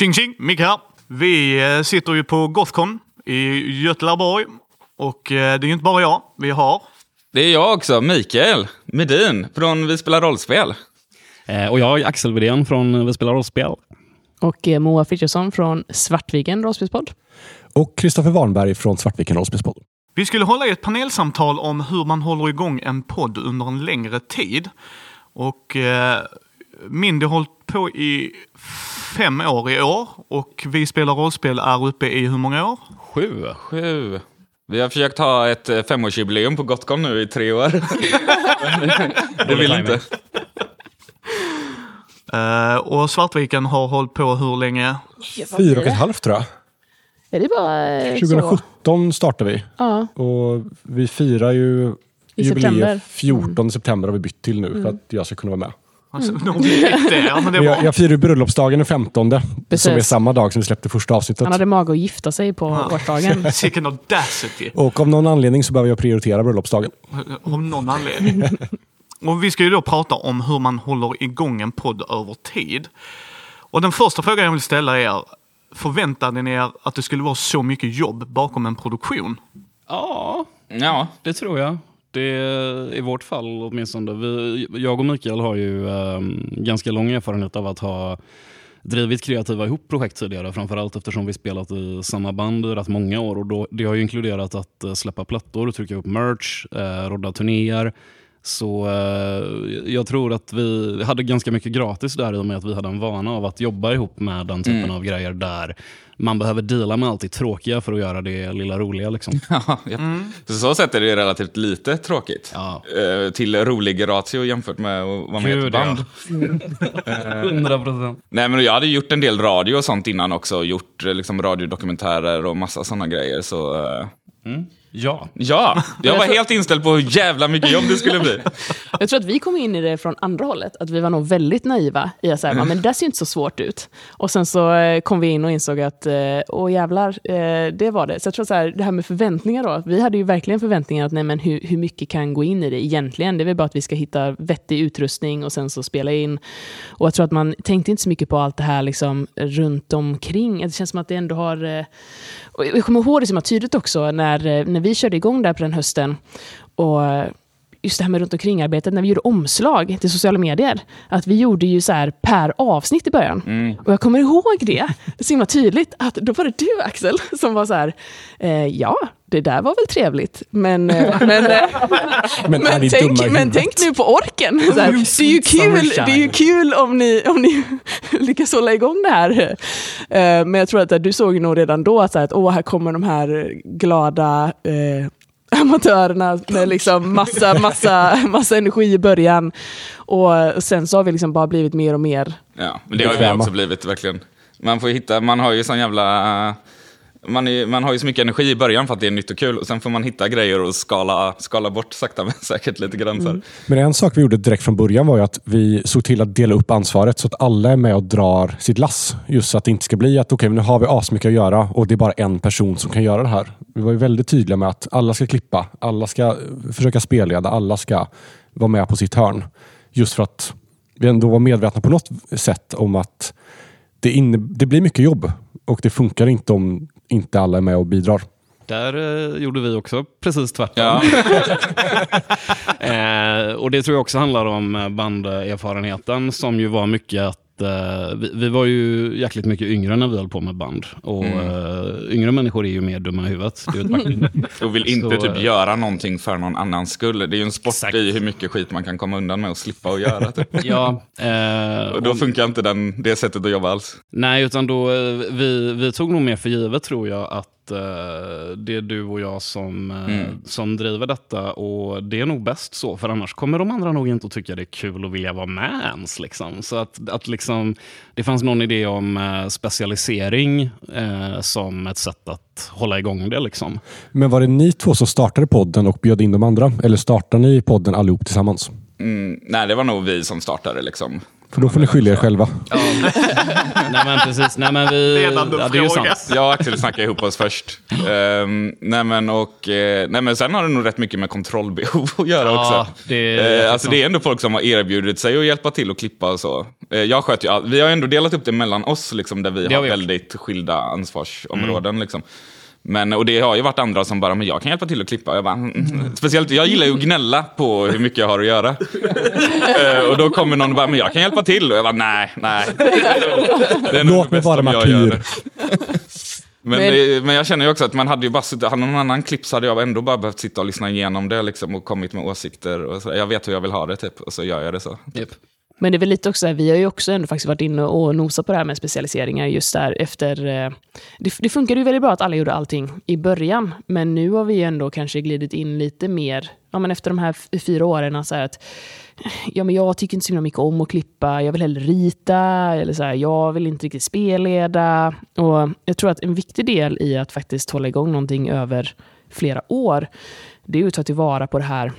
Tjing tjing, Micke här. Vi eh, sitter ju på Gothcon i Göteborg och eh, det är ju inte bara jag. Vi har... Det är jag också, Mikael Medin från Vi spelar rollspel. Eh, och jag är Axel Widén från Vi spelar rollspel. Och Moa Frithiofsson från Svartviken rollspelspodd. Och Kristoffer Warnberg från Svartviken rollspelspodd. Vi skulle hålla ett panelsamtal om hur man håller igång en podd under en längre tid. Och eh, Mindy har hållit på i fem år i år och vi spelar rollspel är uppe i hur många år? Sju. Sju. Vi har försökt ha ett eh, femårsjubileum på Gotcon nu i tre år. det vill inte. Eh, och Svartviken har hållit på hur länge? Fyra och ett halvt tror jag. Är det bara eh, så? 2017 startade vi. Ja, Och vi firar ju I jubileet september. Mm. 14 september har vi bytt till nu för att jag ska kunna vara med. Alltså. Ja, men det jag, jag firar bröllopsdagen den 15 Precis. som är samma dag som vi släppte första avsnittet. han hade mage att gifta sig på årsdagen. Sicken audacity. Och av någon anledning så behöver jag prioritera bröllopsdagen. Av någon anledning. Och vi ska ju då prata om hur man håller igång en podd över tid. Och den första frågan jag vill ställa är, förväntade ni er att det skulle vara så mycket jobb bakom en produktion? Ja, Ja, det tror jag. Det I vårt fall åtminstone. Vi, jag och Mikael har ju eh, ganska lång erfarenhet av att ha drivit kreativa ihop projekt tidigare. Framförallt eftersom vi spelat i samma band i rätt många år. Och då, det har ju inkluderat att eh, släppa plattor, trycka upp merch, eh, rodda turnéer. Så eh, jag tror att vi hade ganska mycket gratis där i och med att vi hade en vana av att jobba ihop med den typen av grejer där man behöver deala med allt det tråkiga för att göra det lilla roliga. Liksom. ja, ja. På så sätt är det relativt lite tråkigt. Ja. Eh, till rolig ratio jämfört med att vara med i ett Gud, ja. band. 100 procent. Nej, men jag hade gjort en del radio och sånt innan också. Gjort eh, liksom, radiodokumentärer och massa sådana grejer. Så, eh, Ja. ja, jag var helt inställd på hur jävla mycket jobb det skulle bli. Jag tror att vi kom in i det från andra hållet. Att vi var nog väldigt naiva i att säga, men det ser inte så svårt ut. Och sen så eh, kom vi in och insåg att, eh, åh jävlar, eh, det var det. Så jag tror så här, det här med förväntningar då. Vi hade ju verkligen förväntningar att, nej men hur, hur mycket kan gå in i det egentligen? Det är väl bara att vi ska hitta vettig utrustning och sen så spela in. Och jag tror att man tänkte inte så mycket på allt det här liksom runt omkring. Det känns som att det ändå har... Och jag kommer ihåg det som var tydligt också när, eh, när vi körde igång där på den hösten. Och just det här med runt omkring-arbetet, när vi gjorde omslag till sociala medier. Att vi gjorde ju så här per avsnitt i början. Och jag kommer ihåg det, det är så himla tydligt, att då var det du Axel som var så här, eh, ja, det där var väl trevligt, men, eh, men, eh, Men, men, dumma tänk, men tänk nu på orken. Så här, det, är ju kul, det är ju kul om ni, om ni lyckas hålla igång det här. Eh, Men jag tror att du såg nog redan då att, så här, att åh, här kommer de här glada eh, amatörerna med liksom massa, massa, massa energi i början. Och sen så har vi liksom bara blivit mer och mer Ja, men det har ju också blivit verkligen. Man får hitta, man har ju sån jävla... Man, är, man har ju så mycket energi i början för att det är nytt och kul och sen får man hitta grejer och skala, skala bort sakta men säkert lite grann. Mm. Men en sak vi gjorde direkt från början var ju att vi såg till att dela upp ansvaret så att alla är med och drar sitt lass. Just så att det inte ska bli att okej, okay, nu har vi asmycket att göra och det är bara en person som kan göra det här. Vi var ju väldigt tydliga med att alla ska klippa, alla ska försöka spelleda, alla ska vara med på sitt hörn. Just för att vi ändå var medvetna på något sätt om att det, inne, det blir mycket jobb och det funkar inte om inte alla är med och bidrar. Där eh, gjorde vi också precis tvärtom. Ja. Eh, och det tror jag också handlar om eh, banderfarenheten som ju var mycket att eh, vi, vi var ju jäkligt mycket yngre när vi höll på med band. Och eh, yngre människor är ju mer dumma i huvudet. Och vill inte Så, typ eh, göra någonting för någon annans skull. Det är ju en sport Exakt. i hur mycket skit man kan komma undan med och slippa att göra. Typ. ja, eh, Och då funkar inte den, det sättet att jobba alls. Nej, utan då, eh, vi, vi tog nog mer för givet tror jag att det är du och jag som, eh, som driver detta och det är nog bäst så, för annars kommer de andra nog inte att tycka det är kul och vilja vara med ens. Liksom. Så att, att liksom, det fanns någon idé om eh, specialisering eh, som ett sätt att hålla igång det. Liksom. Men var det ni två som startade podden och bjöd in de andra? Eller startade ni podden allihop tillsammans? Mm, nej, det var nog vi som startade liksom. För då får ni skylla er själva. Nej men precis. Nej, men vi, Ledande ja, det är ju sant. Jag och Axel snackade ihop oss först. Um, nej, men, och, eh, nej, men sen har det nog rätt mycket med kontrollbehov att göra Ja, också. det är- Eh, alltså, det är ändå folk som har erbjudit sig att hjälpa till att klippa och så. Eh, jag sköter ju allt. Vi har ändå delat upp det mellan oss, liksom, där vi Det har har vi gjort. väldigt skilda ansvarsområden. Liksom. Men, och det har ju varit andra som bara, men jag kan hjälpa till att klippa. Jag bara, mm, mm. Speciellt, jag gillar ju att gnälla på hur mycket jag har att göra. Eh, och då kommer någon och bara, men jag kan hjälpa till. Och jag bara, nej, nej. Det är nog Låt mig vara om jag gör martyr. Men, Men- det, men jag känner ju också att man hade ju bara suttit, hade någon annan klipp så hade jag ändå bara behövt sitta och lyssna igenom det liksom, och kommit med åsikter. Och så. Jag vet hur jag vill ha det typ, och så gör jag det så. Japp. Men det är väl lite också, så här, vi har ju också ändå faktiskt varit inne och nosat på det här med specialiseringar just där efter... Eh, det, det funkade ju väldigt bra att alla gjorde allting i början, men nu har vi ju ändå kanske glidit in lite mer, ja men efter de här fyra åren, så här att ja men jag tycker inte så himla mycket om att klippa, jag vill hellre rita, eller så här, jag vill inte riktigt spelleda. Och jag tror att en viktig del i att faktiskt hålla igång någonting över flera år, det är ju att ta tillvara på det här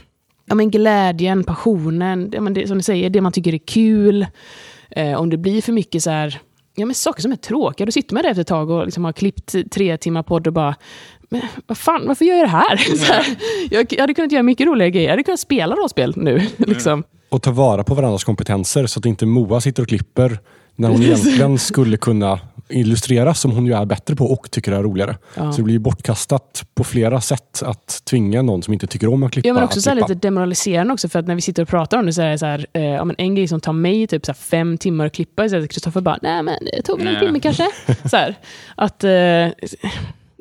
ja, men glädjen, passionen, ja, men det, som ni säger, det man tycker är kul. Eh, om det blir för mycket så här, ja, men saker som är tråkiga, då sitter man där efter ett tag och liksom har klippt tre timmar podd och bara, men vad fan, varför gör jag det här? så här jag, hade kunnat göra mycket roligare grejer, jag hade kunnat spela rollspel nu. liksom. Och ta vara på varandras kompetenser så att inte Moa sitter och klipper när hon egentligen skulle kunna illustrera som hon ju är bättre på och tycker är roligare. Ja. Så det blir ju bortkastat på flera sätt att tvinga någon som inte tycker om att klippa Ja, men också så här lite demoraliserande också, för att när vi sitter och pratar om det så är det så här, eh, ja, men en grej som tar mig typ så här fem timmar att klippa, så att Kristoffer bara, nej men det tog väl en timme kanske. så här, att, eh,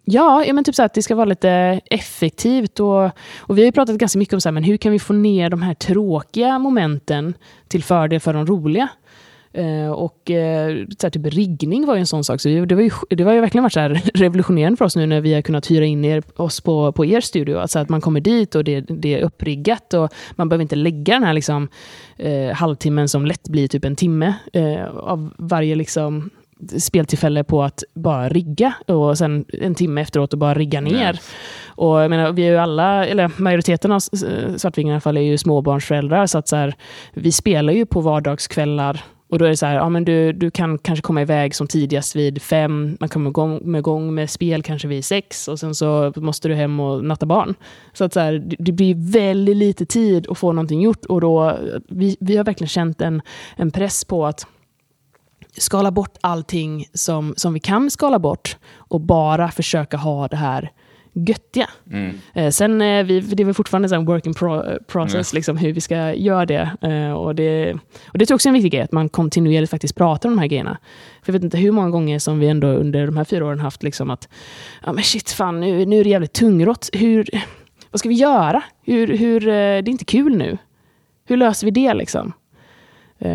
ja, ja, men typ så här, att det ska vara lite effektivt. Och, och vi har ju pratat ganska mycket om så här, men hur kan vi få ner de här tråkiga momenten till fördel för de roliga. Eh, och eh, så typ riggning var ju en sån sak. Så det, var ju, det var ju verkligen varit så revolutionerande för oss nu när vi har kunnat hyra in er, oss på, på er studio. Alltså att man kommer dit och det, det är uppriggat och man behöver inte lägga den här liksom, eh, halvtimmen som lätt blir typ en timme eh, av varje liksom, speltillfälle på att bara rigga och sen en timme efteråt och bara rigga ner. Och jag menar, vi är ju alla, eller majoriteten av s- Svartvingar i alla fall är ju småbarnsföräldrar så att så här, vi spelar ju på vardagskvällar och då är det så här, ja, men du, du kan kanske komma iväg som tidigast vid fem, man kommer igång med, igång med spel kanske vid sex och sen så måste du hem och natta barn. Så att så här, det, det blir väldigt lite tid att få någonting gjort och då, vi, vi har verkligen känt en, en press på att skala bort allting som, som vi kan skala bort och bara försöka ha det här göttiga. Eh, sen vi, det är väl fortfarande en work in pro, process, liksom, hur vi ska göra det. Eh, och det. Och det är också en viktig grej, att man kontinuerligt faktiskt pratar om de här grejerna. För jag vet inte hur många gånger som vi ändå under de här fyra åren haft liksom att, ja men shit fan, nu, nu är det jävligt tungrott. Hur, vad ska vi göra? Hur, hur, eh, det är inte kul nu. Hur löser vi det liksom?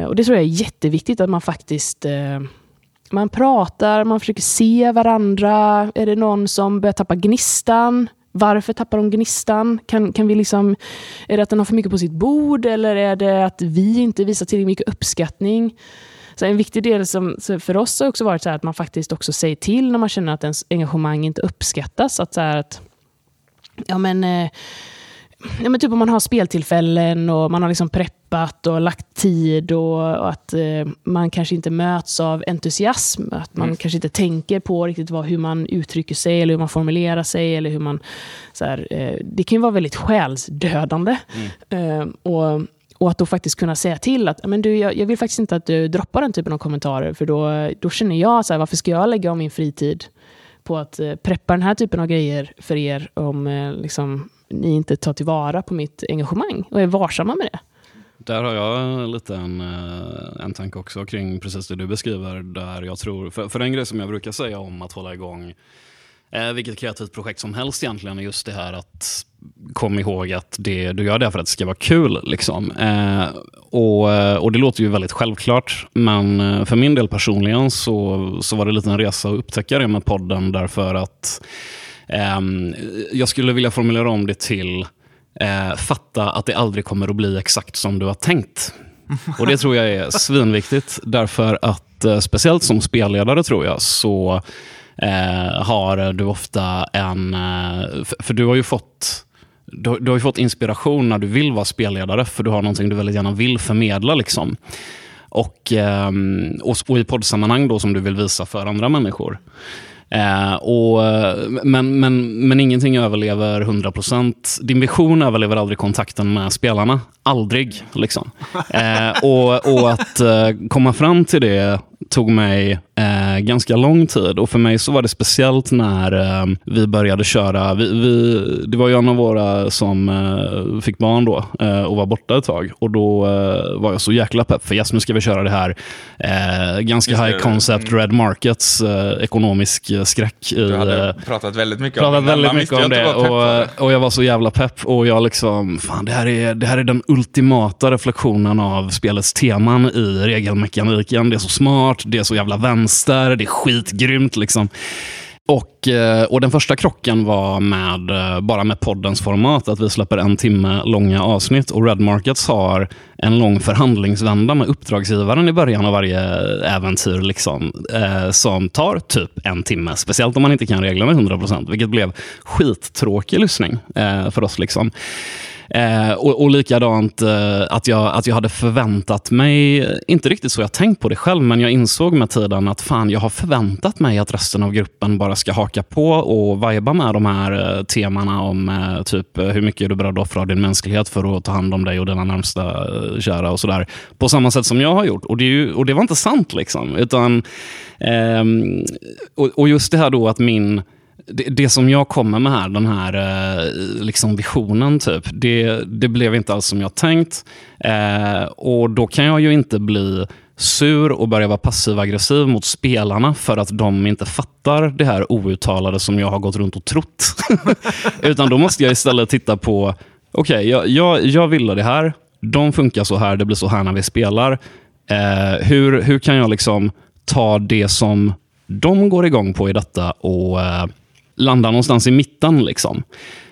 Och det tror jag är jätteviktigt att man faktiskt man pratar, man försöker se varandra. Är det någon som börjar tappa gnistan? Varför tappar de gnistan? Kan, kan vi liksom, är det att den har för mycket på sitt bord eller är det att vi inte visar tillräckligt mycket uppskattning? Så en viktig del som, för oss har också varit så här att man faktiskt också säger till när man känner att ens engagemang inte uppskattas. Att, så här att ja men, eh, ja men typ om man har speltillfällen och man har liksom preppat och lagt tid och, och att eh, man kanske inte möts av entusiasm. Att man kanske inte tänker på riktigt vad, hur man uttrycker sig eller hur man formulerar sig. Eller hur man, så här, eh, det kan ju vara väldigt själsdödande. Eh, och, och att då faktiskt kunna säga till att men du, jag, jag vill faktiskt inte att du droppar den typen av kommentarer. För då, då känner jag, så här, varför ska jag lägga om min fritid på att eh, preppa den här typen av grejer för er om eh, liksom, ni inte tar tillvara på mitt engagemang och är varsamma med det. Där har jag lite en, liten eh, en tanke också kring precis det du beskriver. Där jag tror, för, för en grej som jag brukar säga om att hålla igång eh, vilket kreativt projekt som helst egentligen är just det här att kom ihåg att det, du gör det för att det ska vara kul. Liksom. Eh, och, eh, och Det låter ju väldigt självklart, men eh, för min del personligen så, så var det lite en resa att upptäcka det med podden därför att jag skulle vilja formulera om det till eh, fatta att det aldrig kommer att bli exakt som du har tänkt. Och Det tror jag är svinviktigt, därför att eh, speciellt som spelledare tror jag så eh, har du ofta en... För, du har ju fått du, du har fått inspiration när du vill vara spelledare, för du har någonting du väldigt gärna vill förmedla. Liksom. och, ehm, och, och i poddsammanhang då som du vill visa för andra människor. Eh, och, men, men, men ingenting överlever 100%. Din vision överlever aldrig kontakten med spelarna. Aldrig. Liksom. Eh, och, och att eh, komma fram till det tog mig eh, ganska lång tid. Och För mig så var det speciellt när eh, vi började köra. Vi, vi, det var ju en av våra som eh, fick barn då eh, och var borta ett tag. Och Då eh, var jag så jäkla pepp. För yes, nu ska vi köra det här eh, ganska Just det. high concept Mm. Red Markets ekonomisk skräck. I, Du hade eh, pratat väldigt mycket pratat om det. väldigt mycket om det. det. Och, och jag var så jävla pepp. Och jag liksom, fan det här, är, det här är den ultimata reflektionen av spelets teman i regelmekaniken. Det är så smart, det är så jävla vänster, det är skitgrymt liksom. Och, eh, och den första krocken var med, eh, bara med poddens format, att vi släpper en timme långa avsnitt. Och Red Markets har en lång förhandlingsvända med uppdragsgivaren i början av varje äventyr, liksom, eh, som tar typ en timme. Speciellt om man inte kan reglerna 100%, vilket blev skittråkig lyssning eh, för oss. Liksom. Eh, och, och likadant eh, att, jag, att jag hade förväntat mig, inte riktigt så jag tänkt på det själv, men jag insåg med tiden att fan, jag har förväntat mig att resten av gruppen bara ska haka på och vajba med de här eh, temana om eh, typ eh, hur mycket är du beredd att offra av din mänsklighet för att ta hand om dig och dina närmsta eh, kära och sådär. På samma sätt som jag har gjort. Och det, är ju, och det var inte sant liksom. Utan, ehm, och, och just det här då att min det, det som jag kommer med här, den här eh, liksom visionen, typ, det, det blev inte alls som jag tänkt. Eh, och Då kan jag ju inte bli sur och börja vara passiv-aggressiv mot spelarna för att de inte fattar det här outtalade som jag har gått runt och trott. Utan då måste jag istället titta på, okej, jag, jag, jag ville det här, de funkar så här, det blir så här när vi spelar. Eh, hur, hur kan jag liksom ta det som de går igång på i detta och eh, landa någonstans i mitten. Liksom.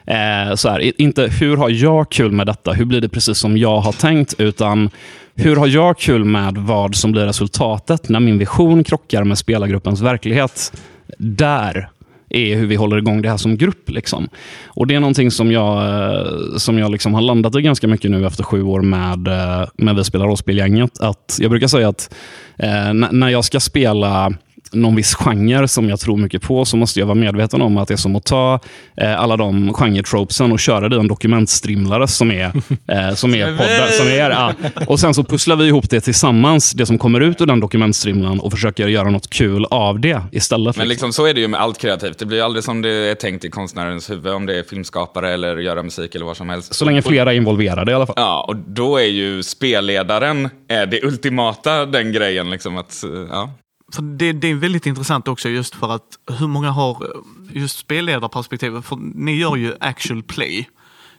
Eh, så här, inte hur har jag kul med detta, hur blir det precis som jag har tänkt, utan hur har jag kul med vad som blir resultatet när min vision krockar med spelargruppens verklighet. Där är hur vi håller igång det här som grupp. Liksom. Och Det är någonting som jag, eh, som jag liksom har landat i ganska mycket nu efter sju år med, eh, med Vi spelar rollspel-gänget. jag brukar säga att eh, när jag ska spela någon viss genre som jag tror mycket på så måste jag vara medveten om att det är som att ta eh, alla de genre-tropesen och köra det i en dokumentstrimlare som är, eh, som är poddar. Som är, ja. Och sen så pusslar vi ihop det tillsammans, det som kommer ut ur den dokumentstrimlaren och försöker göra något kul av det istället. Men liksom, så är det ju med allt kreativt. Det blir aldrig som det är tänkt i konstnärens huvud, om det är filmskapare eller göra musik eller vad som helst. Så länge flera är involverade i alla fall. Ja, och då är ju spelledaren är det ultimata, den grejen. Liksom att, ja. För det, det är väldigt intressant också just för att hur många har eh, just spelledarperspektivet? För ni gör ju actual play.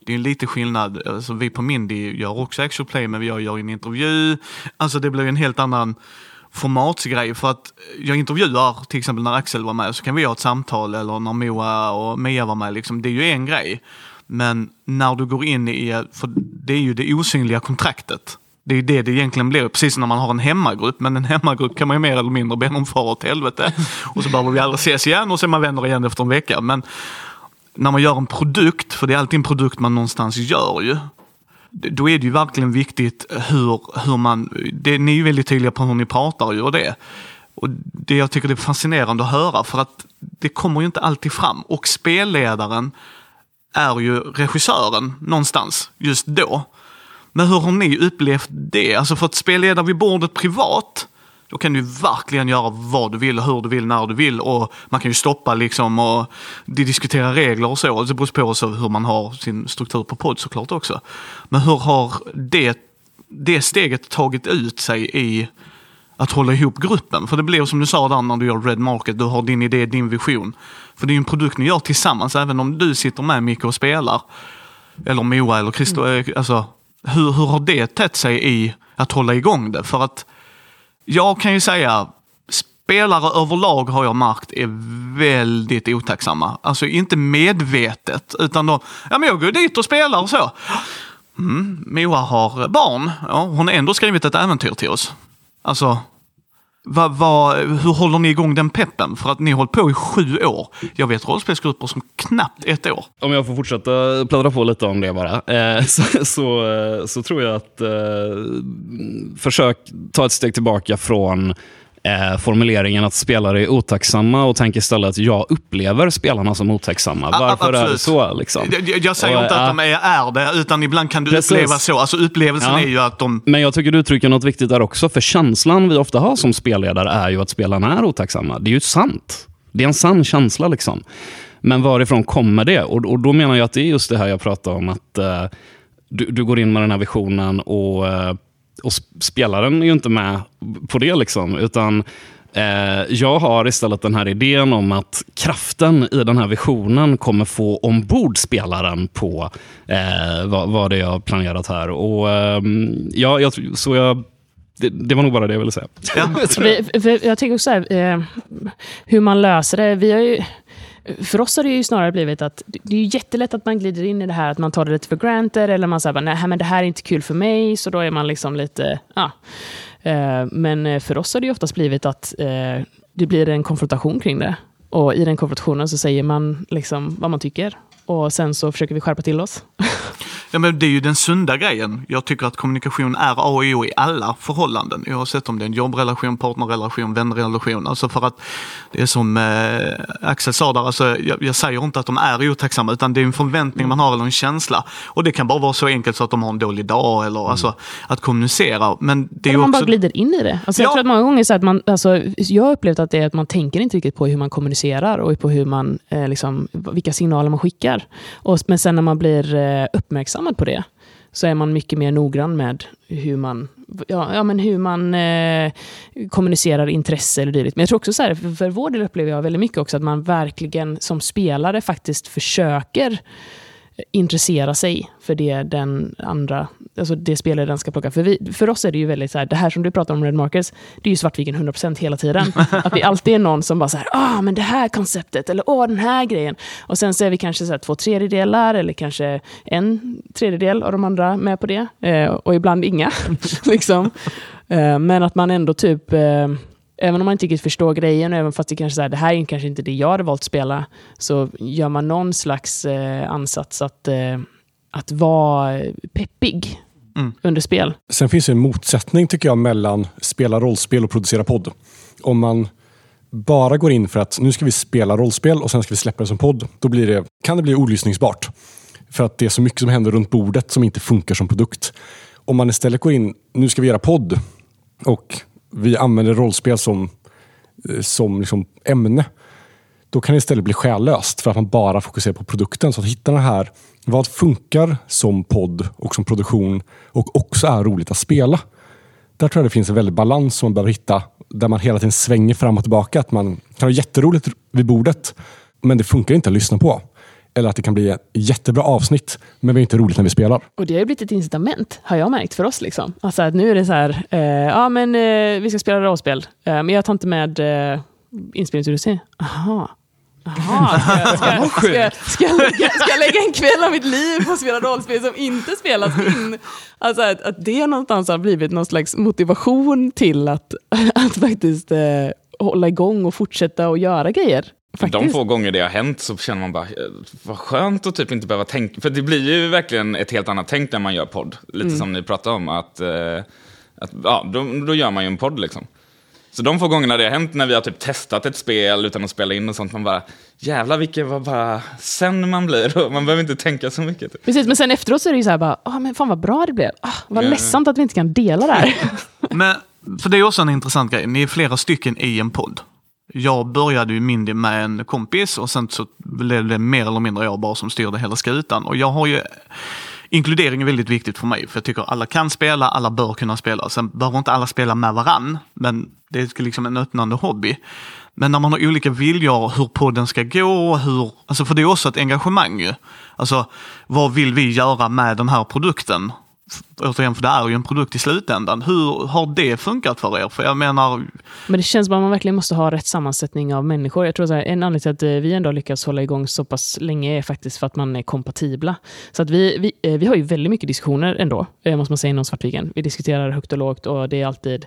Det är en lite skillnad. Alltså vi på Mindy gör också actual play men jag gör en intervju. Alltså det blir en helt annan formatsgrej. För att jag intervjuar till exempel när Axel var med så kan vi ha ett samtal eller när Moa och Mia var med. Liksom, det är ju en grej. Men när du går in i, för det är ju det osynliga kontraktet. Det är ju det det egentligen blir, precis som när man har en hemmagrupp. Men en hemmagrupp kan man ju mer eller mindre be om fara åt helvete. Och så behöver vi aldrig ses igen och så är man vänner igen efter en vecka. Men när man gör en produkt, för det är alltid en produkt man någonstans gör ju. Då är det ju verkligen viktigt hur, hur man, det, ni är ju väldigt tydliga på hur ni pratar ju och det. Och det jag tycker det är fascinerande att höra för att det kommer ju inte alltid fram. Och spelledaren är ju regissören någonstans just då. Men hur har ni upplevt det? Alltså för att spelleda vid bordet privat, då kan du verkligen göra vad du vill, hur du vill, när du vill och man kan ju stoppa liksom och di- diskutera regler och så. Det beror på också hur man har sin struktur på podd såklart också. Men hur har det, det steget tagit ut sig i att hålla ihop gruppen? För det blir som du sa där när du gör Red Market, du har din idé, din vision. För det är ju en produkt ni gör tillsammans, även om du sitter med Micke och spelar. Eller Moa eller Christo. eh, Alltså, hur, hur har det tätt sig i att hålla igång det? För att jag kan ju säga, spelare överlag har jag märkt är väldigt otacksamma. Alltså inte medvetet, utan de, ja men jag går dit och spelar och så. Mm, Moa har barn, ja, hon har ändå skrivit ett äventyr till oss. Alltså, Va, va, hur håller ni igång den peppen? För att ni har hållit på i sju år. Jag vet rollspelsgrupper som knappt ett år. Om jag får fortsätta pladdra på lite om det bara, eh, så, så, eh, så, tror jag att eh, försök ta ett steg tillbaka från eh, formuleringen att spelare är otacksamma och tänk istället att jag upplever spelarna som otacksamma. A- Varför är det absolut. så? Liksom? Jag, jag säger Och, inte att ja. de är, är det, utan ibland kan du Precis. uppleva så. Alltså upplevelsen Ja. är ju att de... Men jag tycker du uttrycker något viktigt där också, för känslan vi ofta har som spelledare är ju att spelarna är otacksamma. Det är ju sant. Det är en sann känsla. liksom. Men varifrån kommer det? Och, och Då menar jag att det är just det här jag pratar om, att eh, du, du går in med den här visionen och, eh, och sp- spelaren är ju inte med på det. liksom, utan eh, jag har istället den här idén om att kraften i den här visionen kommer få ombord spelaren på eh, vad, vad det är jag har planerat här. Och, ehm, ja, jag, så jag, det, det var nog bara det jag ville säga. Ja. Jag tänker också här, eh, hur man löser det. Vi har ju, för oss har det ju snarare blivit att det är jättelätt att man glider in i det här att man tar det lite för granted eller man säger nej men det här är inte kul för mig, så då är man liksom lite, ja. Eh, men eh, för oss har det ju oftast blivit att eh, det blir en konfrontation kring det. Och i den konfrontationen så säger man liksom vad man tycker. Och sen så försöker vi skärpa till oss. Ja, men det är ju den sunda grejen. Jag tycker att kommunikation är A och O i alla förhållanden. Oavsett om det är en jobbrelation, partnerrelation, vänrelation. Alltså för att det är som eh, Axel sa där, alltså, jag, jag säger inte att de är otacksamma utan det är en förväntning man har eller en känsla. Och det kan bara vara så enkelt så att de har en dålig dag eller alltså att kommunicera. Men det är Eller ju man också... bara glider in i det. Alltså Ja. Jag tror att många gånger så att man, alltså, jag har upplevt att det är att man tänker inte riktigt på hur man kommunicerar och på hur man, eh, liksom, vilka signaler man skickar. Och, men sen när man blir eh, uppmärksammad på det så är man mycket mer noggrann med hur man, ja, ja, men hur man eh, kommunicerar intresse eller dylikt. Men jag tror också så här, för, för vår del upplever jag väldigt mycket också att man verkligen som spelare faktiskt försöker intressera sig för det den andra, alltså det spelare den ska plocka. För, vi, för oss är det ju väldigt så här, det här som du pratar om Red Markers, det är ju Svartviken 100% hela tiden. Att vi alltid är någon som bara så här, ah men det här konceptet, eller åh den här grejen. Och sen så är vi kanske så här, två tredjedelar, eller kanske en tredjedel av de andra med på det. Eh, och ibland inga. liksom. eh, men att man ändå typ, eh, Även om man inte riktigt förstår grejen, och även fast det kanske så här, det här är kanske inte det jag hade valt att spela, så gör man någon slags eh, ansats att, eh, att vara peppig Mm. under spel. Sen finns det en motsättning tycker jag mellan spela rollspel och producera podd. Om man bara går in för att nu ska vi spela rollspel och sen ska vi släppa det som podd, då blir det, kan det bli olyssningsbart. För att det är så mycket som händer runt bordet som inte funkar som produkt. Om man istället går in, nu ska vi göra podd och vi använder rollspel som, eh, som liksom ämne, då kan det istället bli själlöst för att man bara fokuserar på produkten. Så att hitta den här, vad funkar som podd och som produktion och också är roligt att spela. Där tror jag det finns en väldig balans som man behöver hitta, där man hela tiden svänger fram och tillbaka. Att man kan ha jätteroligt vid bordet, men det funkar inte att lyssna på. Eller att det kan bli ett jättebra avsnitt, men vi är inte roligt när vi spelar. Och det har blivit ett incitament, har jag märkt, för oss. Liksom. Alltså att nu är det så här, eh, ja men eh, vi ska spela rollspel, eh, men jag tar inte med eh, inspelningsutrustning. Aha. Aha, ska, ska, ska, ska, jag lägga, ska jag lägga en kväll av mitt liv på att spela rollspel som inte spelas in? Alltså att, att det någonstans har blivit någon slags motivation till att, att faktiskt eh, hålla igång och fortsätta att göra grejer. Faktiskt. De få gånger det har hänt så känner man bara, eh, vad skönt att typ inte behöva tänka. För det blir ju verkligen ett helt annat tänk när man gör podd. Lite Mm. som ni pratade om, att, eh, att ja, då, då gör man ju en podd liksom. Så de få gångerna det har hänt när vi har typ testat ett spel utan att spela in och sånt, man bara, jävlar vilken vad bara sen man blir. Man behöver inte tänka så mycket. Typ. Precis, men sen efteråt så är det ju så här, bara, ah, men fan vad bra det blev. Ah, vad Ja. ledsamt att vi inte kan dela det här. Men, för det är också en intressant grej. Ni är flera stycken i en podd. Jag började ju Mindy med en kompis och sen så blev det mer eller mindre jag bara som styrde hela skutan. Och jag har ju Inkludering är väldigt viktigt för mig, för jag tycker alla kan spela, alla bör kunna spela. Sen behöver inte alla spela med varann, men det är liksom en öppnande hobby. Men när man har olika viljor hur podden ska gå, hur, alltså för det är också ett engagemang ju. Alltså, vad vill vi göra med den här produkten? Återigen, för det är ju en produkt i slutändan. Hur har det funkat för er? För jag menar, Men det känns som att man verkligen måste ha rätt sammansättning av människor. Jag tror att en anledning till att eh, vi ändå har lyckats hålla igång så pass länge är faktiskt för att man är kompatibla. Så att vi, vi, eh, vi har ju väldigt mycket diskussioner ändå, eh, måste man säga, inom Svartviken. Vi diskuterar högt och lågt och det är alltid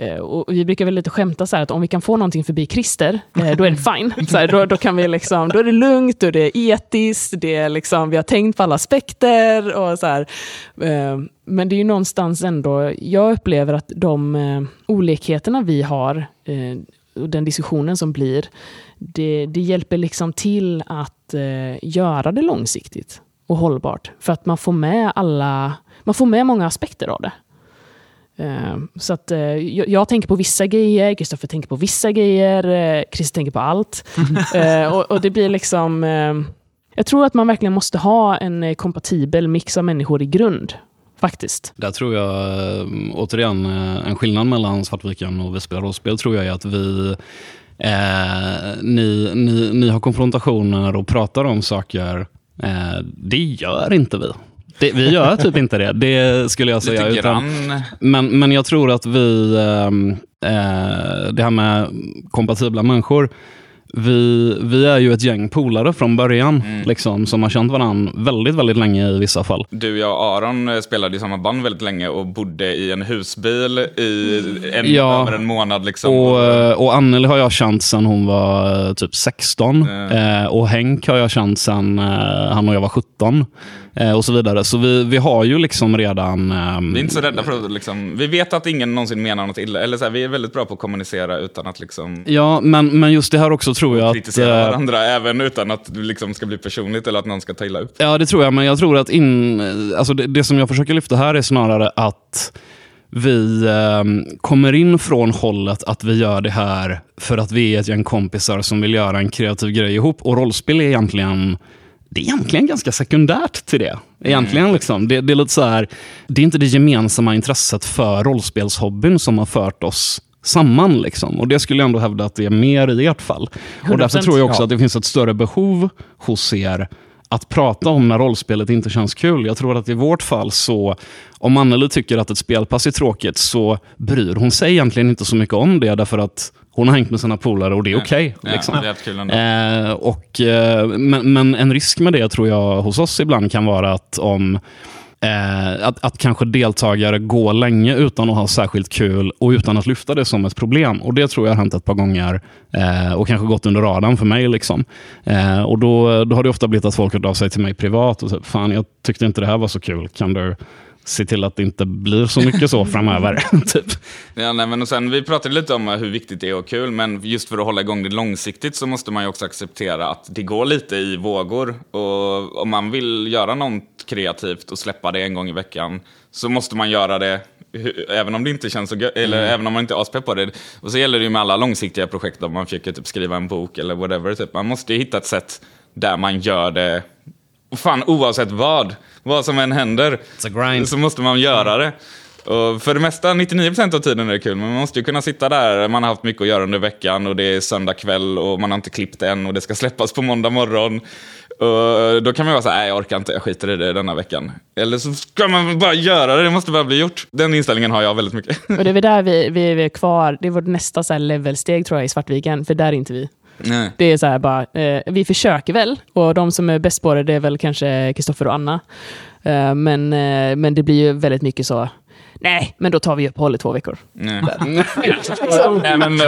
Eh, och vi brukar väl lite skämta så här att om vi kan få någonting förbi Christer, eh, då är det fine. Så här, då, då, kan vi liksom, då är det lugnt, då är det etiskt, det är liksom, vi har tänkt på alla aspekter. Och så här. Eh, men det är ju någonstans ändå, jag upplever att de olikheterna vi har, och den diskussionen som blir, det, det hjälper liksom till att göra det långsiktigt och hållbart. För att man får med alla, man får med många aspekter av det. Eh, så att eh, jag, jag, tänker på vissa grejer, Kristoffer tänker på vissa grejer, eh, Christer tänker på allt. Eh, och, och, det blir liksom... Eh, jag tror att man verkligen måste ha en kompatibel mix av människor i grund. Faktiskt. Där tror jag, återigen, en skillnad mellan Svartviken och Vi spelar rollspel tror jag är att vi Eh, ni, ni, ni har konfrontationer och pratar om saker. Eh, det gör inte vi. Det, vi gör typ inte det. Det skulle jag säga. Lite men, men jag tror att vi, ehm, eh, det här med kompatibla människor, vi, vi är ju ett gäng polare från början, mm. liksom, som har känt varandra väldigt, väldigt länge i vissa fall. Du, jag och Aron eh, spelade i samma band väldigt länge och bodde i en husbil i en, ja, över en månad. Liksom. Och, eh, och Anneli har jag känt sedan hon var eh, typ 16. Mm. Eh, och Henk har jag känt sedan eh, han och jag var 17 eh, och så vidare. Så vi, vi har ju liksom redan... Um, vi är inte så rädda för att liksom, vi vet att ingen någonsin menar något illa. Eller så här, vi är väldigt bra på att kommunicera utan att liksom... Ja, men, men just det här också tror jag kritisera att... varandra, även utan att det liksom ska bli personligt eller att någon ska ta illa upp. Ja, det tror jag, men jag tror att in, alltså det, det som jag försöker lyfta här är snarare att vi eh, kommer in från hållet att vi gör det här för att vi är ett gäng kompisar som vill göra en kreativ grej ihop. Och rollspel är egentligen det är egentligen ganska sekundärt till det. Egentligen mm. liksom. det, det, är lite så här, det är inte det gemensamma intresset för rollspelshobbyn som har fört oss samman. Liksom. Och Det skulle jag ändå hävda att det är mer i ert fall. Och Därför tror jag också ja. att det finns ett större behov hos er att prata om när rollspelet inte känns kul. Jag tror att i vårt fall så, om Anneli tycker att ett spelpass är tråkigt så bryr hon sig egentligen inte så mycket om det därför att hon har hängt med sina polare och det är okej. Okay, liksom. ja, eh, eh, men, men en risk med det tror jag hos oss ibland kan vara att om Eh, att, att kanske deltagare går länge utan att ha särskilt kul och utan att lyfta det som ett problem. Och Det tror jag har hänt ett par gånger eh, och kanske gått under radarn för mig. Liksom. Eh, och då, då har det ofta blivit att folk hört av sig till mig privat och sagt, fan jag tyckte inte det här var så kul. Kan du se till att det inte blir så mycket så framöver. typ. ja, nej, men och sen, vi pratade lite om hur viktigt det är och kul, men just för att hålla igång det långsiktigt så måste man ju också acceptera att det går lite i vågor. Och om man vill göra något kreativt och släppa det en gång i veckan så måste man göra det även om det inte känns så eller mm. även om man inte är aspepp på det. Och så gäller det ju med alla långsiktiga projekt om man försöker typ skriva en bok eller whatever. Typ. Man måste ju hitta ett sätt där man gör det, fan oavsett vad, vad som än händer, så måste man göra det. Och för det mesta, 99% av tiden är det kul, men man måste ju kunna sitta där, man har haft mycket att göra under veckan och det är söndag kväll och man har inte klippt än och det ska släppas på måndag morgon. Och då kan man vara så här, nej jag orkar inte, jag skiter i det denna veckan. Eller så ska man bara göra det, det måste bara bli gjort. Den inställningen har jag väldigt mycket. Och det är väl där vi, vi, vi är kvar, det är vårt nästa så här levelsteg tror jag i Svartviken, för där är inte vi. Nej. Det är så här bara, eh, vi försöker väl, och de som är bäst på det, det är väl kanske Kristoffer och Anna. Eh, men, eh, men det blir ju väldigt mycket så, Nej, men då tar vi uppehåll i två veckor. Nej. nej, men,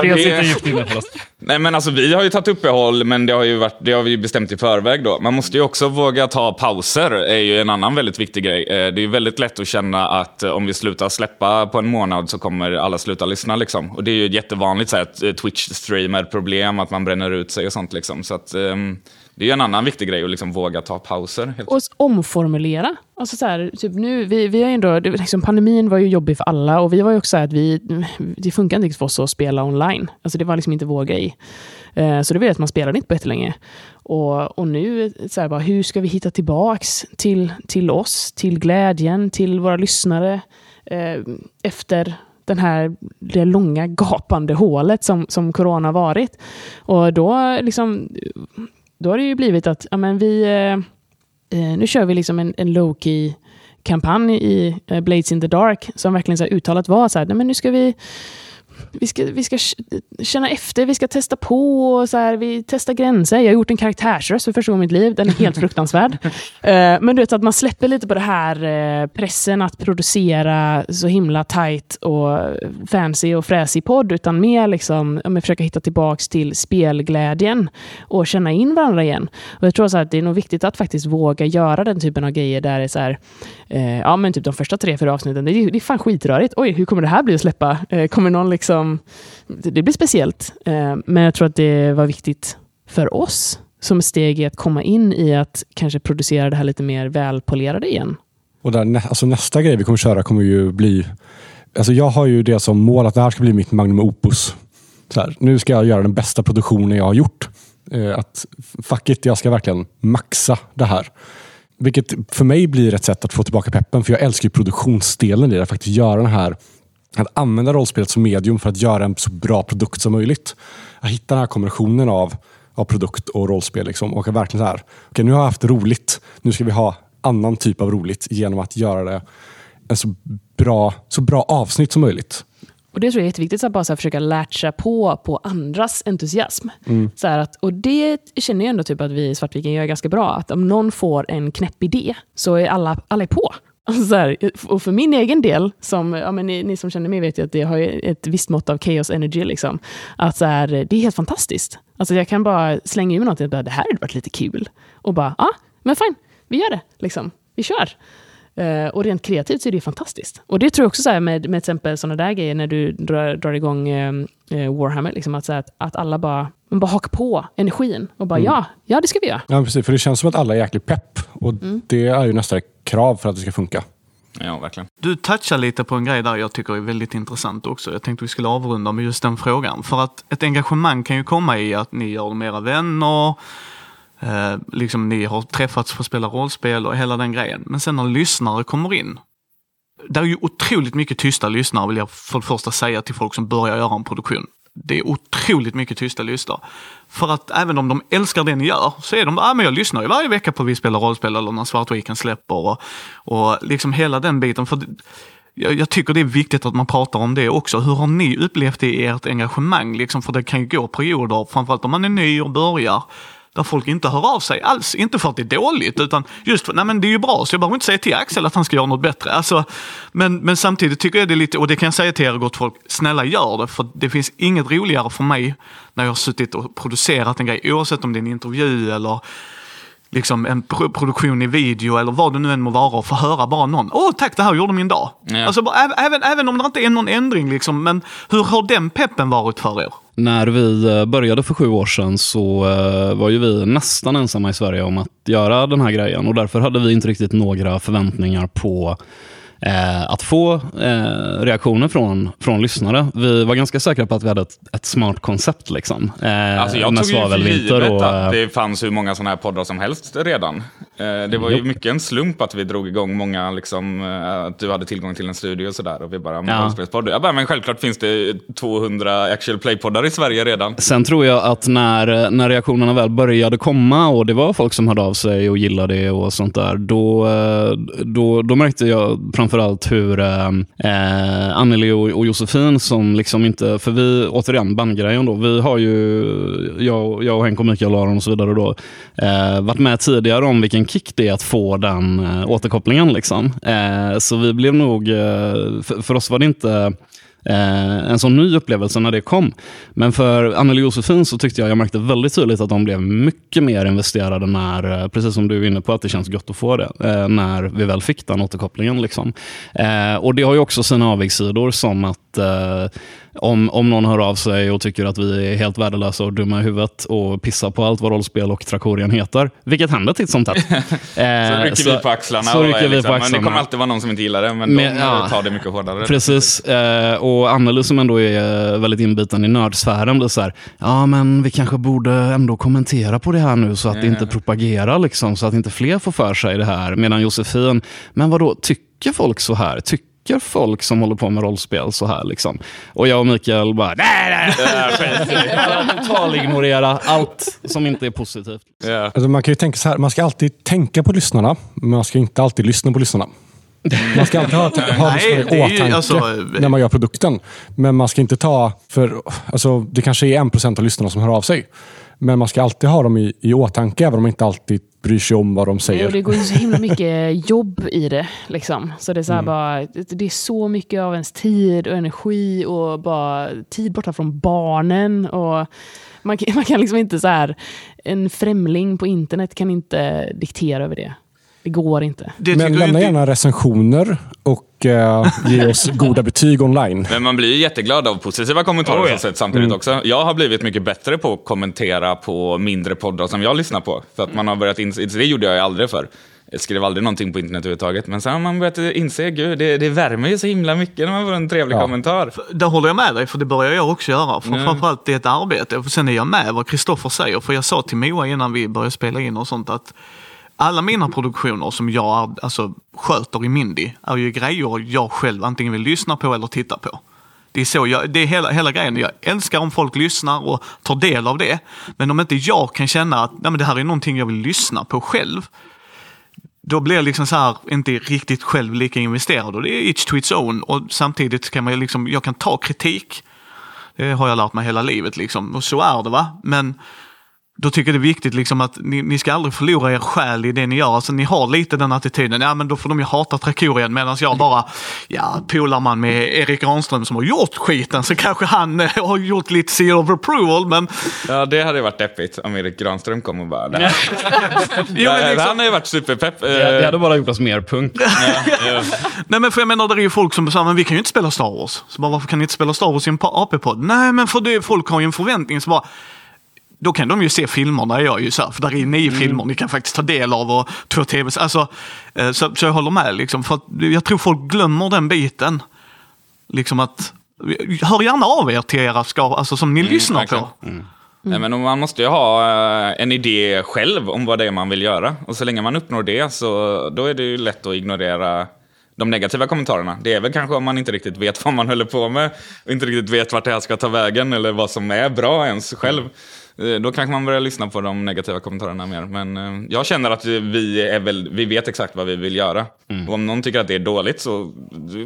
nej, men alltså vi har ju tagit uppehåll, men det har, ju varit, det har vi bestämt i förväg då. Man måste ju också våga ta pauser, är ju en annan väldigt viktig grej. Eh, det är väldigt lätt att känna att eh, om vi slutar släppa på en månad så kommer alla sluta lyssna liksom. Och det är ju ett jättevanligt eh, Twitch-streamer-problem, att man bränner ut sig och sånt liksom. Så att, um, det är en annan viktig grej att liksom våga ta pauser. Och omformulera. Alltså så här, typ nu, vi, vi är ändå, liksom pandemin var ju jobbig för alla och vi var ju också så att vi, det funkar inte riktigt för oss att spela online. Alltså det var liksom inte vår grej. Eh, så det var att man spelade inte på jättelänge. Och, och nu, så här, bara, hur ska vi hitta tillbaks till, till oss, till glädjen, till våra lyssnare eh, efter den här, det långa gapande hålet som, som corona varit. Och då liksom då har det ju blivit att ja, men vi, eh, eh nu kör vi liksom en, en low-key kampanj i eh, Blades in the Dark som verkligen så här uttalat var så här, nej, men nu ska vi vi ska, vi ska känna efter, vi ska testa på, och så här, vi testar gränser. Jag har gjort en karaktärsröst för första gången i mitt liv. Den är helt fruktansvärd. uh, men du vet att man släpper lite på det här uh, pressen att producera så himla tight och fancy och fräsig podd, utan mer liksom, om jag försöker hitta tillbaks till spelglädjen och känna in varandra igen. Och jag tror så att det är nog viktigt att faktiskt våga göra den typen av grejer där det är så här, uh, ja men typ de första tre, fyra avsnitten, det är, det är fan skitrörigt. Oj, hur kommer det här bli att släppa? kommer någon liksom... Liksom, det blir speciellt. Eh, men jag tror att det var viktigt för oss som ett steg i att komma in i att kanske producera det här lite mer välpolerade igen. Och där, alltså nästa grej vi kommer köra kommer ju bli... Alltså jag har ju det som mål att det här ska bli mitt magnum opus. Så här, nu ska jag göra den bästa produktionen jag har gjort. Eh, att fuck it, jag ska verkligen maxa det här. Vilket för mig blir ett sätt att få tillbaka peppen, för jag älskar produktionsdelen i det. Att faktiskt göra den här att använda rollspelet som medium för att göra en så bra produkt som möjligt. Att hitta den här kombinationen av, av produkt och rollspel. Liksom. Och verkligen så här, okay, nu har jag haft roligt. Nu ska vi ha annan typ av roligt genom att göra det en så bra, så bra avsnitt som möjligt. Och Det tror jag är jätteviktigt, att bara så försöka latcha på på andras entusiasm. Mm. Så att, och Det känner jag ändå typ att vi i Svartviken gör ganska bra. Att om någon får en knäpp idé så är alla, alla är på. Så här, och för min egen del, som, ja, men ni, ni, som känner mig vet ju att det har ett visst mått av chaos energy. Liksom, att så här, det är helt fantastiskt. Alltså jag kan bara slänga ur mig något och bara, det här hade varit lite kul. Och bara, ja, ah, men fine, vi gör det. Liksom. Vi kör. Uh, och rent kreativt så är det fantastiskt. Och det tror jag också så med, med till exempel sådana där grejer när du drar, drar igång uh, Warhammer, liksom att, så att, att alla bara, man bara hakar på energin och bara mm. ja, ja det ska vi göra. Ja, precis. För det känns som att alla är jäkligt pepp. Och mm. det är ju nästa krav för att det ska funka. Ja, verkligen. Du touchar lite på en grej där jag tycker är väldigt intressant också. Jag tänkte vi skulle avrunda med just den frågan. För att ett engagemang kan ju komma i att ni gör mera vänner, eh, liksom ni har träffats för att spela rollspel och hela den grejen. Men sen när lyssnare kommer in, det är ju otroligt mycket tysta lyssnare vill jag för det första säga till folk som börjar göra en produktion det är otroligt mycket tysta lyssnare. För att även om de älskar det ni gör så är de ah, men jag lyssnar ju varje vecka på Vi spelar rollspel eller när Svart Weekend släpper och, och liksom hela den biten. För jag, jag, tycker det är viktigt att man pratar om det också. Hur har ni upplevt det i ert engagemang? Liksom, för det kan ju gå perioder, framförallt om man är ny och börjar, där folk inte hör av sig alls. Inte för att det är dåligt, utan just för att det är ju bra, så jag behöver inte säga till Axel att han ska göra något bättre. Alltså, men, men samtidigt tycker jag det är lite, och det kan jag säga till er gott folk, snälla gör det, för det finns inget roligare för mig när jag har suttit och producerat en grej, oavsett om det är en intervju eller liksom en produktion i video eller vad det nu än må vara och få höra bara någon. Åh tack, det här gjorde min dag. Ja. Alltså, även, även om det inte är någon ändring, liksom, men hur har den peppen varit för er? När vi eh, började för sju år sedan så eh, var ju vi nästan ensamma i Sverige om att göra den här grejen och därför hade vi inte riktigt några förväntningar på eh, att få eh, reaktioner från, från lyssnare. Vi var ganska säkra på att vi hade ett, ett smart koncept. Liksom, eh, alltså jag tog ju för givet och, att det fanns hur många sådana här poddar som helst redan. Eh, det var ju mycket en slump att vi drog igång många, liksom, eh, att du hade tillgång till en studio och sådär. Och vi bara, ja. Jag bara, men självklart finns det 200 actual play-poddar i Sverige redan. Sen tror jag att när, när reaktionerna väl började komma och det var folk som hörde av sig och gillade det och sånt där, då, eh, då, då märkte jag framförallt hur eh, eh, Anneli och, och Josefin som liksom inte, för vi, återigen bandgrejen då, vi har ju, jag, jag och Henk och Mikael Aron och så vidare då, eh, varit med tidigare om vilken kick det är att få den eh, återkopplingen. Liksom. Eh, så vi blev nog, eh, för, för oss var det inte Eh, en sån ny upplevelse när det kom. Men för Anneli och Josefin så tyckte jag jag märkte väldigt tydligt att de blev mycket mer investerade när, eh, precis som du är inne på, att det känns gott att få det, eh, när vi väl fick den återkopplingen. Liksom. Eh, och Det har ju också sina avigsidor som att eh, om, om någon hör av sig och tycker att vi är helt värdelösa och dumma i huvudet och pissar på allt vad rollspel och Trakorian heter, vilket händer titt som tätt. eh, så rycker så, vi på axlarna. Så rycker vi liksom, på axlarna. Men det kommer alltid vara någon som inte gillar det, men, men de ja, tar det mycket hårdare. Precis. Eh, och Anneli som ändå är väldigt inbiten i nördsfären blir så här, ja men vi kanske borde ändå kommentera på det här nu så att det inte propagerar, liksom, så att inte fler får för sig det här. Medan Josefin, men vad då tycker folk så här? Tycker tycker folk som håller på med rollspel så här. Liksom. Och jag och Mikael bara, nej, nej, total ignorera allt som inte är positivt. Yeah. Alltså man kan ju tänka så här, man ska alltid tänka på lyssnarna, men man ska inte alltid lyssna på lyssnarna. Man ska alltid ha, ha Nej, det i åtanke alltså, när man gör produkten. Men man ska inte ta, för alltså, det kanske är en procent av lyssnarna som hör av sig. Men man ska alltid ha dem i, i åtanke, även om man inte alltid bryr sig om vad de säger. och det går ju så himla mycket jobb i det. Liksom. Så det är, så Mm. bara, det är så mycket av ens tid och energi och bara tid borta från barnen. Och man, man kan liksom inte så här, en främling på internet kan inte diktera över det. Det går inte. Det Men lämna inte- gärna recensioner och eh, ge oss goda betyg online. Men man blir ju jätteglad av positiva kommentarer Oh, som sett samtidigt också. Jag har blivit mycket bättre på att kommentera på mindre poddar som jag lyssnar på. För att man har börjat inse, det gjorde jag ju aldrig för. Jag skrev aldrig någonting på internet överhuvudtaget. Men sen har man börjat inse, gud, det, det värmer ju så himla mycket när man får en trevlig Ja. kommentar. Där håller jag med dig, för det börjar jag också göra. För Mm. Framförallt det är ett arbete. Och sen är jag med vad Kristoffer säger. För jag sa till Moa innan vi började spela in och sånt att alla mina produktioner som jag alltså, sköter i Mindy är ju grejer jag själv antingen vill lyssna på eller titta på. Det är, så jag, det är hela, hela grejen. Jag älskar om folk lyssnar och tar del av det. Men om inte jag kan känna att nej, men det här är någonting jag vill lyssna på själv. Då blir jag liksom så här, inte riktigt själv lika investerad. Och det är each to its own. Och samtidigt kan man liksom, jag kan ta kritik. Det har jag lärt mig hela livet liksom. Och så är det va. Men då tycker jag det är viktigt liksom att ni, ni ska aldrig förlora er själ i det ni gör. Alltså ni har lite den attityden, ja men då får de ju hata Trakorien medan jag bara, ja polar man med Erik Granström som har gjort skiten så kanske han eh, har gjort lite seal of approval men... Ja, det hade ju varit deppigt om Erik Granström kom och bara... Jo, men Ja, liksom, Han har ju varit superpepp. Det, det Eh, hade bara gjort oss mer punk. nej men för jag menar det är ju folk som säger, men vi kan ju inte spela Star Wars. Så bara, varför kan ni inte spela Star Wars i en AP-podd? Nej men för det, folk har ju en förväntning så bara, då kan de ju se filmerna jag är ju så här, för där är nio filmer ni kan faktiskt ta del av och två tv alltså, eh, så, så jag håller med liksom, för att jag tror folk glömmer den biten. Liksom att, hör gärna av er till era skar, alltså som ni lyssnar verkligen. på. Nej, men man måste ju ha eh, en idé själv om vad det är man vill göra. Och så länge man uppnår det så då är det ju lätt att ignorera de negativa kommentarerna. Det är väl kanske om man inte riktigt vet vad man håller på med och inte riktigt vet vart det här ska ta vägen eller vad som är bra ens själv. Eh, Då kanske man börjar lyssna på de negativa kommentarerna mer. Men eh, jag känner att vi, är väl, vi vet exakt vad vi vill göra. Och om någon tycker att det är dåligt så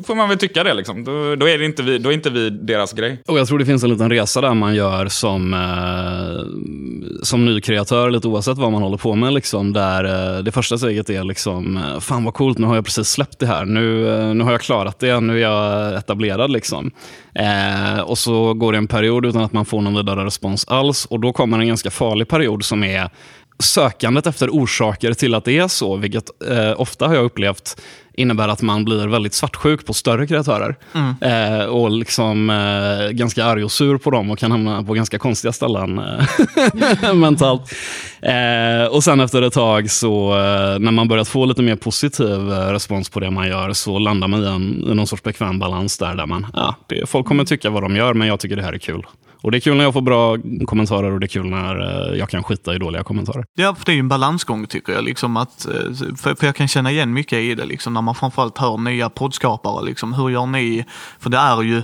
får man väl tycka det. Liksom. Då, då, är det inte vi, då är inte vi deras grej. Och jag tror det finns en liten resa där man gör som, eh, som ny kreatör, lite oavsett vad man håller på med. Liksom, där eh, det första steget är liksom, eh, fan vad coolt, nu har jag precis släppt det här. Nu, nu har jag klarat det, nu är jag etablerad. Liksom. Eh, och så går det en period utan att man får någon vidare respons alls. Och då kommer en ganska farlig period som är sökandet efter orsaker till att det är så, vilket eh, ofta har jag upplevt innebär att man blir väldigt svartsjuk på större kreatörer. Eh, och liksom eh, ganska arg och sur på dem och kan hamna på ganska konstiga ställen eh, mentalt. Eh, och sen efter ett tag, så eh, när man börjat få lite mer positiv respons på det man gör, så landar man i, en, i någon sorts bekväm balans där, där man, ja, det, folk kommer tycka vad de gör, men jag tycker det här är kul. Och det är kul när jag får bra kommentarer och det är kul när eh, jag kan skita i dåliga kommentarer. Ja, för det är ju en balansgång tycker jag. Liksom att, eh, för, för jag kan känna igen mycket i det, liksom, när man framförallt hör nya poddskapare. Liksom, hur gör ni? För det är ju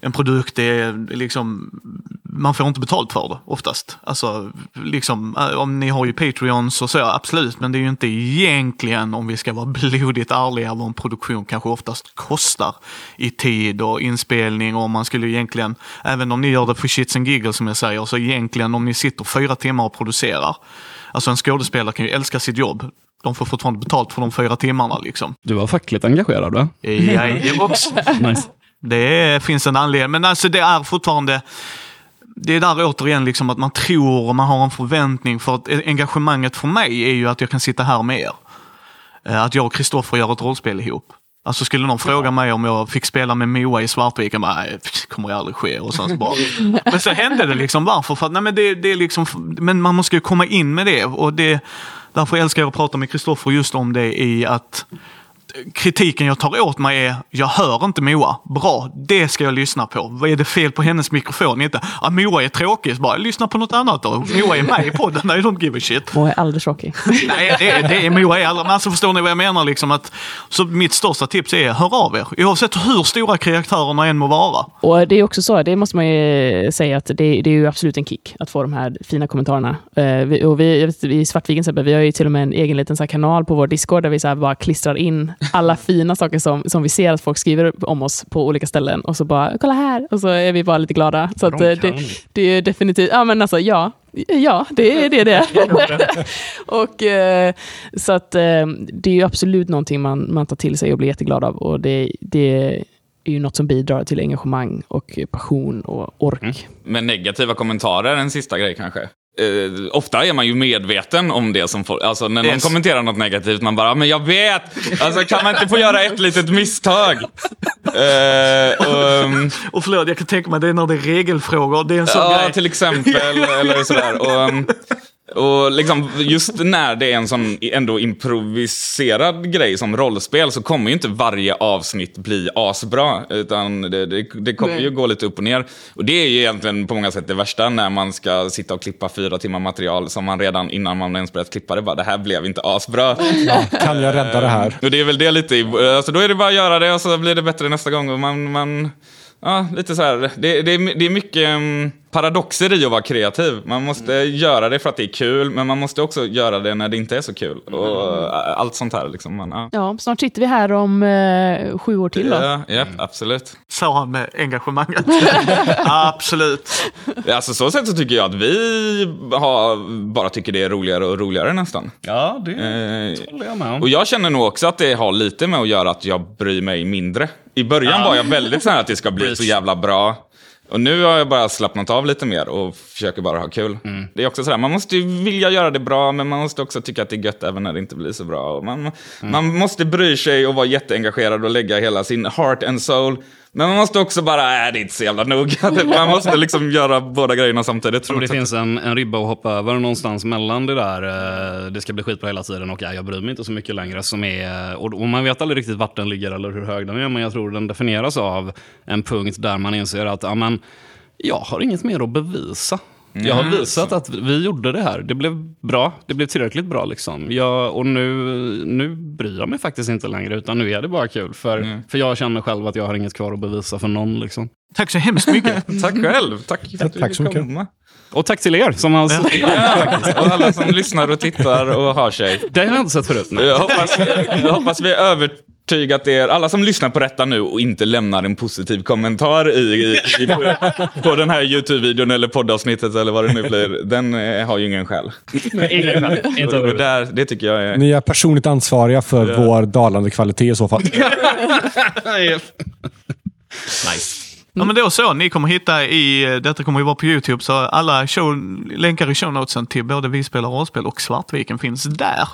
en produkt, är liksom, man får inte betalt för det oftast. Alltså, liksom, eh, om ni har ju Patreons och så, absolut, men det är ju inte egentligen, om vi ska vara blodigt ärliga, vad en produktion kanske oftast kostar i tid och inspelning och man skulle egentligen, även om ni gör det för shits and giggles som jag säger, så egentligen om ni sitter fyra timmar och producerar, alltså en skådespelare kan ju älska sitt jobb, de får fortfarande betalt för de fyra timmarna liksom. Du var fackligt engagerad va? Jajebox. Nice. Det finns en anledning, men alltså det är fortfarande det är där återigen liksom att man tror och man har en förväntning. För att engagemanget för mig är ju att jag kan sitta här med er. Eh, Att jag och Kristoffer gör ett rollspel ihop. Alltså skulle någon fråga mig om jag fick spela med Moa i Svartviken, bara, nej, det kommer ju aldrig ske. Och sen så bara. Men så hände det liksom. Varför? För att, nej, men, det, det är liksom, men man måste ju komma in med det. Och det därför älskar jag att prata med Kristoffer just om det i att kritiken jag tar åt mig är, jag hör inte Moa. Bra, det ska jag lyssna på. Vad är det fel på hennes mikrofon? Inte, ah, Moa är tråkig, så bara lyssna på något annat då. Moa är med i podden, I don't give a shit. Och är aldrig tråkig. Nej, det, är- det är Moa är aldrig, men alltså förstår ni vad jag menar? Liksom att, så mitt största tips är, hör av er. Oavsett hur stora karaktärerna än må vara. Och det är också så, det måste man ju säga att det, det är ju absolut en kick att få de här fina kommentarerna. Eh, vi, och vi, vet, I Svartviken vi har ju till och med en egen liten så kanal på vår Discord där vi så bara klistrar in alla fina saker som, som vi ser att folk skriver om oss på olika ställen och så bara, kolla här, och så är vi bara lite glada. Så att, De eh, kan. det, det är definitivt, ja men alltså ja, ja det är det det och, eh, så att eh, det är ju absolut någonting man, man tar till sig och blir jätteglad av. Och det, det är ju något som bidrar till engagemang och passion och ork. Mm. Men negativa kommentarer, en sista grej kanske. Eh, ofta är man ju medveten om det som folk, alltså när någon Yes. kommenterar något negativt, man bara, men jag vet! Alltså kan man inte få göra ett litet misstag? Och, ehm, Och förlåt, jag kan tänka mig det är när det är regelfrågor. Det är en sån Ja, grej. till exempel. eller sådär. Och, um, och liksom, just när det är en sån ändå improviserad grej som rollspel så kommer ju inte varje avsnitt bli asbra. Utan det, det, det kommer ju gå lite upp och ner. Och det är ju egentligen på många sätt det värsta när man ska sitta och klippa fyra timmar material som man redan innan man ens börjat klippa det bara, det här blev inte asbra. Kan jag rädda det här? Och det är väl det lite, alltså då är det bara att göra det och så blir det bättre nästa gång. Och man, man, ja, lite så här. Det, det, är, det är mycket um, paradoxer i att vara kreativ. Man måste göra det för att det är kul, men man måste också göra det när det inte är så kul. Och uh, allt sånt här liksom. Man, ja. Ja, snart sitter vi här om eh, sju år till då. Ja, ja, absolut. Sa han med engagemanget. Absolut. Alltså så sätt så tycker jag att vi har, bara tycker det är roligare och roligare nästan. Ja, det Eh, håller jag med om. Och jag känner nog också att det har lite med att göra att jag bryr mig mindre. I början var jag väldigt så här att det ska bli så jävla bra. Och nu har jag bara slappnat av lite mer och försöker bara ha kul. Det är också sådär, man måste ju vilja göra det bra, men man måste också tycka att det är gött även när det inte blir så bra. Och man, man måste bry sig och vara jätteengagerad och lägga hela sin heart and soul. Men man måste också bara, äh, det är inte så jävla noga. Man måste liksom göra båda grejerna samtidigt. Men det finns en, en ribba att hoppa över någonstans mellan det där, eh, det ska bli skitbra hela tiden och ja, jag bryr mig inte så mycket längre. Som är, och, och man vet aldrig riktigt vart den ligger eller hur hög den är, men jag tror den definieras av en punkt där man inser att ja, men, jag har inget mer att bevisa. Jag har visat att vi gjorde det här. Det blev bra. Det blev tillräckligt bra. Liksom. Jag, och nu, nu bryr jag mig faktiskt inte längre, utan nu är det bara kul. För, för jag känner själv att jag har inget kvar att bevisa för någon. Liksom. Tack så hemskt mycket. Tack själv. Tack för att du tack så mycket. komma. Och tack till er som har... Ja, och alla som lyssnar och tittar och har sig. Det har jag inte sett förut. Jag hoppas, jag hoppas vi har övertygat er, alla som lyssnar på detta nu och inte lämnar en positiv kommentar i, i, i på, på den här YouTube-videon eller poddavsnittet eller vad det nu blir. Den eh, har ju ingen själ. Där, det tycker jag är... Ni är personligt ansvariga för vår dalande kvalitet i så fall. Nice. Ja, men då så, ni kommer hitta i, detta kommer ju vara på YouTube, så alla show, länkar i shownotesen till både Vi spelar rollspel och Svartviken finns där.